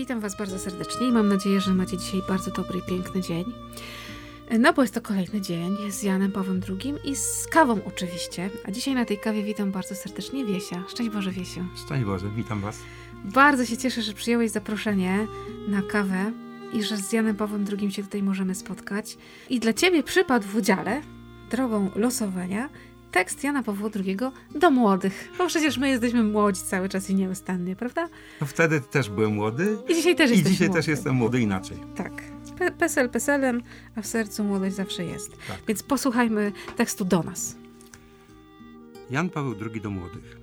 Witam Was bardzo serdecznie i mam nadzieję, że macie dzisiaj bardzo dobry i piękny dzień. No bo jest to kolejny dzień z Janem Pawłem II i z kawą oczywiście. A dzisiaj na tej kawie witam bardzo serdecznie Wiesia. Szczęść Boże Wiesiu. Szczęść Boże, witam Was. Bardzo się cieszę, że przyjąłeś zaproszenie na kawę i że z Janem Pawłem II się tutaj możemy spotkać. I dla Ciebie przypadł w udziale drogą losowania tekst Jana Pawła II do młodych. Bo przecież my jesteśmy młodzi cały czas i nieustannie, prawda? No wtedy też byłem młody. I dzisiaj też I dzisiaj młody. też jestem młody inaczej. Tak. Pe- PESEL PESELem, a w sercu młodość zawsze jest. Tak. Więc posłuchajmy tekstu do nas. Jan Paweł II do młodych.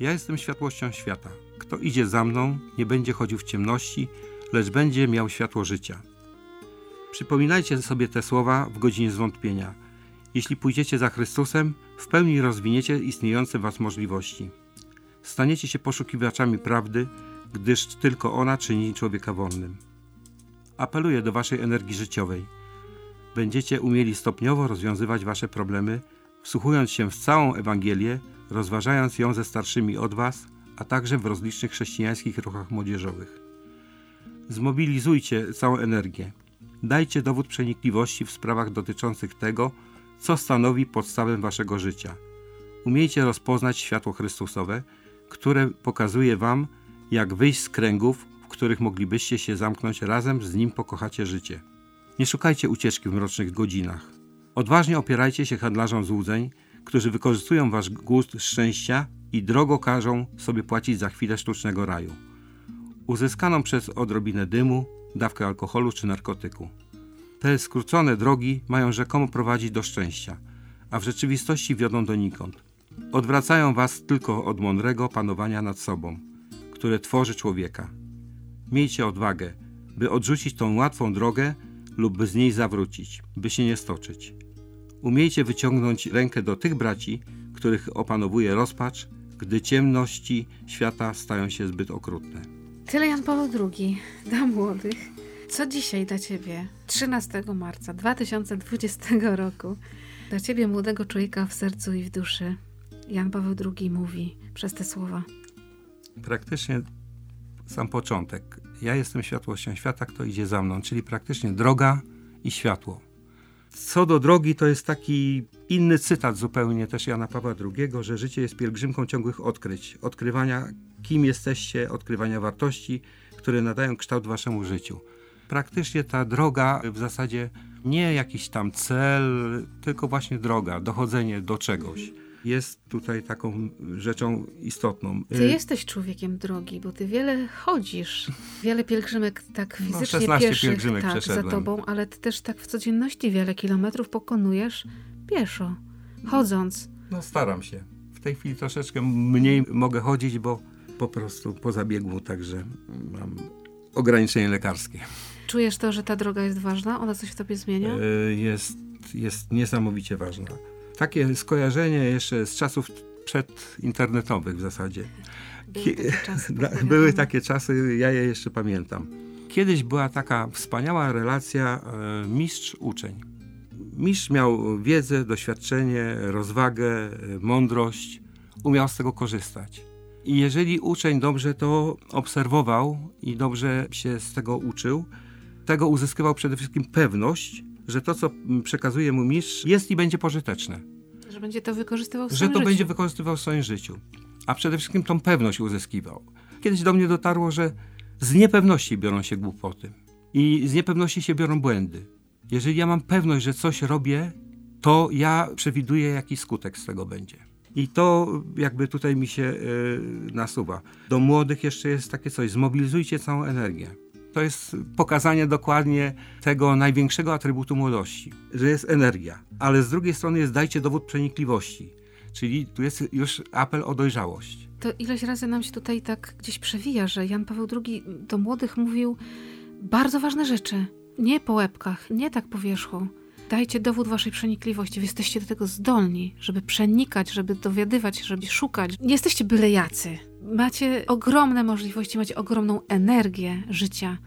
Ja jestem światłością świata. Kto idzie za mną, nie będzie chodził w ciemności, lecz będzie miał światło życia. Przypominajcie sobie te słowa w godzinie zwątpienia. Jeśli pójdziecie za Chrystusem, w pełni rozwiniecie istniejące was możliwości. Staniecie się poszukiwaczami prawdy, gdyż tylko ona czyni człowieka wolnym. Apeluję do waszej energii życiowej. Będziecie umieli stopniowo rozwiązywać wasze problemy, wsłuchując się w całą Ewangelię, rozważając ją ze starszymi od was, a także w rozlicznych chrześcijańskich ruchach młodzieżowych. Zmobilizujcie całą energię. Dajcie dowód przenikliwości w sprawach dotyczących tego, co stanowi podstawę waszego życia. Umiejcie rozpoznać światło Chrystusowe, które pokazuje wam, jak wyjść z kręgów, w których moglibyście się zamknąć razem z Nim pokochacie życie. Nie szukajcie ucieczki w mrocznych godzinach. Odważnie opierajcie się handlarzom złudzeń, którzy wykorzystują wasz gust szczęścia i drogo każą sobie płacić za chwilę sztucznego raju. Uzyskaną przez odrobinę dymu, dawkę alkoholu czy narkotyku. Te skrócone drogi mają rzekomo prowadzić do szczęścia, a w rzeczywistości wiodą donikąd. Odwracają was tylko od mądrego panowania nad sobą, które tworzy człowieka. Miejcie odwagę, by odrzucić tą łatwą drogę lub by z niej zawrócić, by się nie stoczyć. Umiejcie wyciągnąć rękę do tych braci, których opanowuje rozpacz, gdy ciemności świata stają się zbyt okrutne. Tyle Jan Paweł II dla młodych. Co dzisiaj dla Ciebie, 13 marca 2020 roku, dla Ciebie młodego człowieka w sercu i w duszy, Jan Paweł II mówi przez te słowa. Praktycznie sam początek. Ja jestem światłością świata, kto idzie za mną, czyli praktycznie droga i światło. Co do drogi, to jest taki inny cytat zupełnie też Jana Pawła II, że życie jest pielgrzymką ciągłych odkryć, odkrywania kim jesteście, odkrywania wartości, które nadają kształt waszemu życiu. Praktycznie ta droga w zasadzie nie jakiś tam cel, tylko właśnie droga, dochodzenie do czegoś. Jest tutaj taką rzeczą istotną. Ty jesteś człowiekiem drogi, bo ty wiele chodzisz. Wiele pielgrzymek tak No, fizycznie 16 pieszych pielgrzymek tak, za tobą, ale ty też tak w codzienności wiele kilometrów pokonujesz pieszo, chodząc. No staram się. W tej chwili troszeczkę mniej mogę chodzić, bo po prostu po zabiegu także mam ograniczenie lekarskie. Czujesz to, że ta droga jest ważna? Ona coś w tobie zmienia? E, Jest, jest niesamowicie ważna. Takie skojarzenie jeszcze z czasów przedinternetowych w zasadzie. Były Kie- takie czasy, Były takie czasy, ja je jeszcze pamiętam. Kiedyś była taka wspaniała relacja e, mistrz-uczeń. Mistrz miał wiedzę, doświadczenie, rozwagę, e, mądrość, umiał z tego korzystać. I jeżeli uczeń dobrze to obserwował i dobrze się z tego uczył, tego uzyskiwał przede wszystkim pewność, że to, co przekazuje mu mistrz, jest i będzie pożyteczne Że będzie to wykorzystywał w że swoim to życiu. będzie wykorzystywał w swoim życiu. A przede wszystkim tą pewność uzyskiwał. kiedyś do mnie dotarło, że z niepewności biorą się głupoty i z niepewności się biorą błędy. Jeżeli ja mam pewność, że coś robię, to ja przewiduję, jaki skutek z tego będzie. I to jakby tutaj mi się y, nasuwa. Do młodych jeszcze jest takie coś, zmobilizujcie całą energię. To jest pokazanie dokładnie tego największego atrybutu młodości, że jest energia, ale z drugiej strony jest dajcie dowód przenikliwości, czyli tu jest już apel o dojrzałość. To ileś razy nam się tutaj tak gdzieś przewija, że Jan Paweł II do młodych mówił bardzo ważne rzeczy. Nie po łebkach, nie tak po wierzchu. Dajcie dowód waszej przenikliwości. Wy jesteście do tego zdolni, żeby przenikać, żeby dowiadywać, żeby szukać. Nie jesteście byle jacy. Macie ogromne możliwości, macie ogromną energię życia,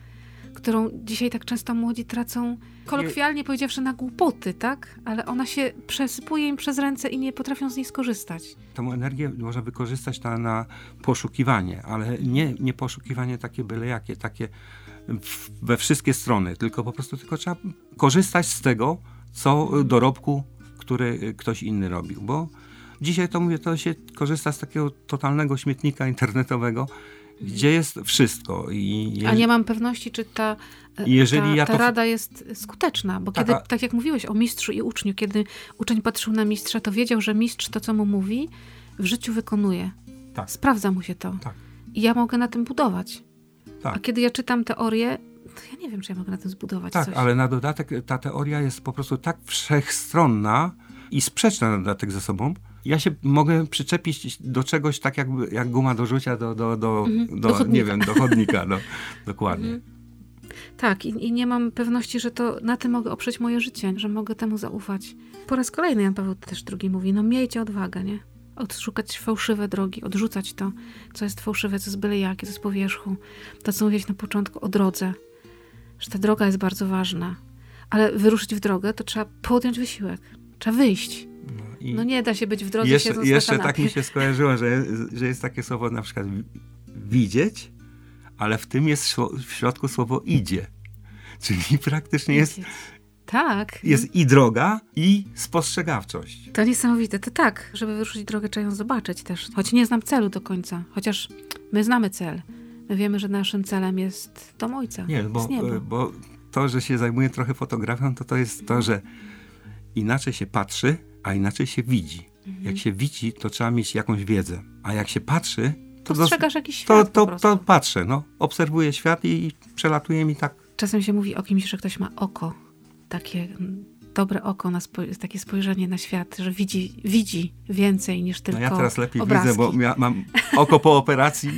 którą dzisiaj tak często młodzi tracą, kolokwialnie powiedziawszy, na głupoty, tak? Ale ona się przesypuje im przez ręce i nie potrafią z niej skorzystać. Tą energię można wykorzystać na, na poszukiwanie, ale nie, nie poszukiwanie takie byle jakie, takie we wszystkie strony, tylko po prostu tylko trzeba korzystać z tego, co dorobku, który ktoś inny robił, bo dzisiaj to mówię, to się korzysta z takiego totalnego śmietnika internetowego, gdzie jest wszystko. I A nie mam pewności, czy ta, jeżeli ta, ja ta rada jest skuteczna, bo kiedy, tak jak mówiłeś o mistrzu i uczniu, kiedy uczeń patrzył na mistrza, to wiedział, że mistrz to, co mu mówi, w życiu wykonuje. Tak. Sprawdza mu się to. Tak. I ja mogę na tym budować. Tak. A kiedy ja czytam teorię, to ja nie wiem, czy ja mogę na tym zbudować tak, coś. ale na dodatek ta teoria jest po prostu tak wszechstronna i sprzeczna na dodatek ze sobą. Ja się mogę przyczepić do czegoś tak jakby, jak guma do rzucia do, do, do, mhm, do, do nie wiem, do chodnika. No, dokładnie. Mhm. Tak, i, i, nie mam pewności, że to na tym mogę oprzeć moje życie, że mogę temu zaufać. Po raz kolejny Jan Paweł też drugi mówi, no miejcie odwagę, nie? odszukać fałszywe drogi, odrzucać to, co jest fałszywe, co jest byle jakie, co jest po wierzchu. To, co mówiłeś na początku o drodze, że ta droga jest bardzo ważna. Ale wyruszyć w drogę, to trzeba podjąć wysiłek. Trzeba wyjść. No, no nie da się być w drodze jeszcze, Jeszcze tak mi się skojarzyło, że, że jest takie słowo na przykład widzieć, ale w tym jest w środku słowo idzie. Czyli praktycznie jest tak. Jest i droga, i spostrzegawczość. To niesamowite. To tak, żeby wyruszyć drogę, trzeba ją zobaczyć też. Choć nie znam celu do końca. Chociaż my znamy cel. My wiemy, że naszym celem jest dom Ojca. Nie, bo, bo to, że się zajmuję trochę fotografią, to to jest to, że inaczej się patrzy, a inaczej się widzi. Mhm. Jak się widzi, to trzeba mieć jakąś wiedzę. A jak się patrzy, to, Postrzegasz jakiś świat to, to, to patrzę, no. Obserwuję świat i przelatuje mi tak. Czasem się mówi o kimś, że ktoś ma oko takie dobre oko, na spo, takie spojrzenie na świat, że widzi, widzi więcej niż tylko No ja teraz lepiej obrazki. widzę, bo ja mam oko po operacji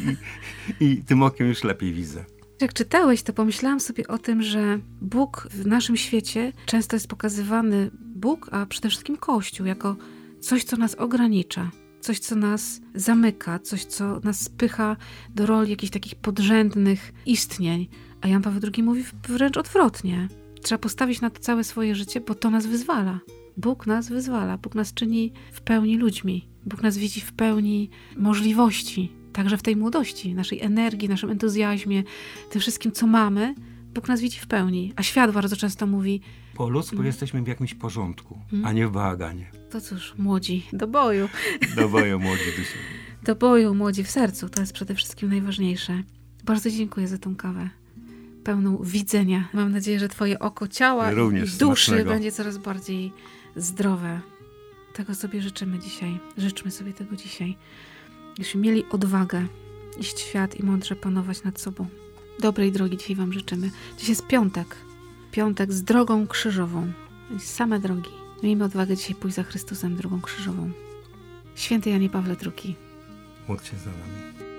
i, i tym okiem już lepiej widzę. Jak czytałeś, to pomyślałam sobie o tym, że Bóg w naszym świecie często jest pokazywany, Bóg, a przede wszystkim Kościół, jako coś, co nas ogranicza, coś, co nas zamyka, coś, co nas spycha do roli jakichś takich podrzędnych istnień. A Jan Paweł II mówi wręcz odwrotnie. Trzeba postawić na to całe swoje życie, bo to nas wyzwala. Bóg nas wyzwala, Bóg nas czyni w pełni ludźmi. Bóg nas widzi w pełni możliwości, także w tej młodości, naszej energii, naszym entuzjazmie, tym wszystkim, co mamy. Bóg nas widzi w pełni. A świat bardzo często mówi: Po ludzku mm. jesteśmy w jakimś porządku, mm. a nie w bałaganie. To cóż, młodzi, do boju. Do boju, młodzi siebie. Do boju, młodzi w sercu. To jest przede wszystkim najważniejsze. Bardzo dziękuję za tą kawę pełną widzenia. Mam nadzieję, że Twoje oko ciała Również i duszy smacznego. będzie coraz bardziej zdrowe. Tego sobie życzymy dzisiaj. Życzmy sobie tego dzisiaj. Jeśli mieli odwagę iść w świat i mądrze panować nad sobą. Dobrej drogi dzisiaj Wam życzymy. Dziś jest piątek. Piątek z drogą krzyżową. Same drogi. Miejmy odwagę dzisiaj pójść za Chrystusem drogą krzyżową. Święty Janie Pawle II. Módl się za nami.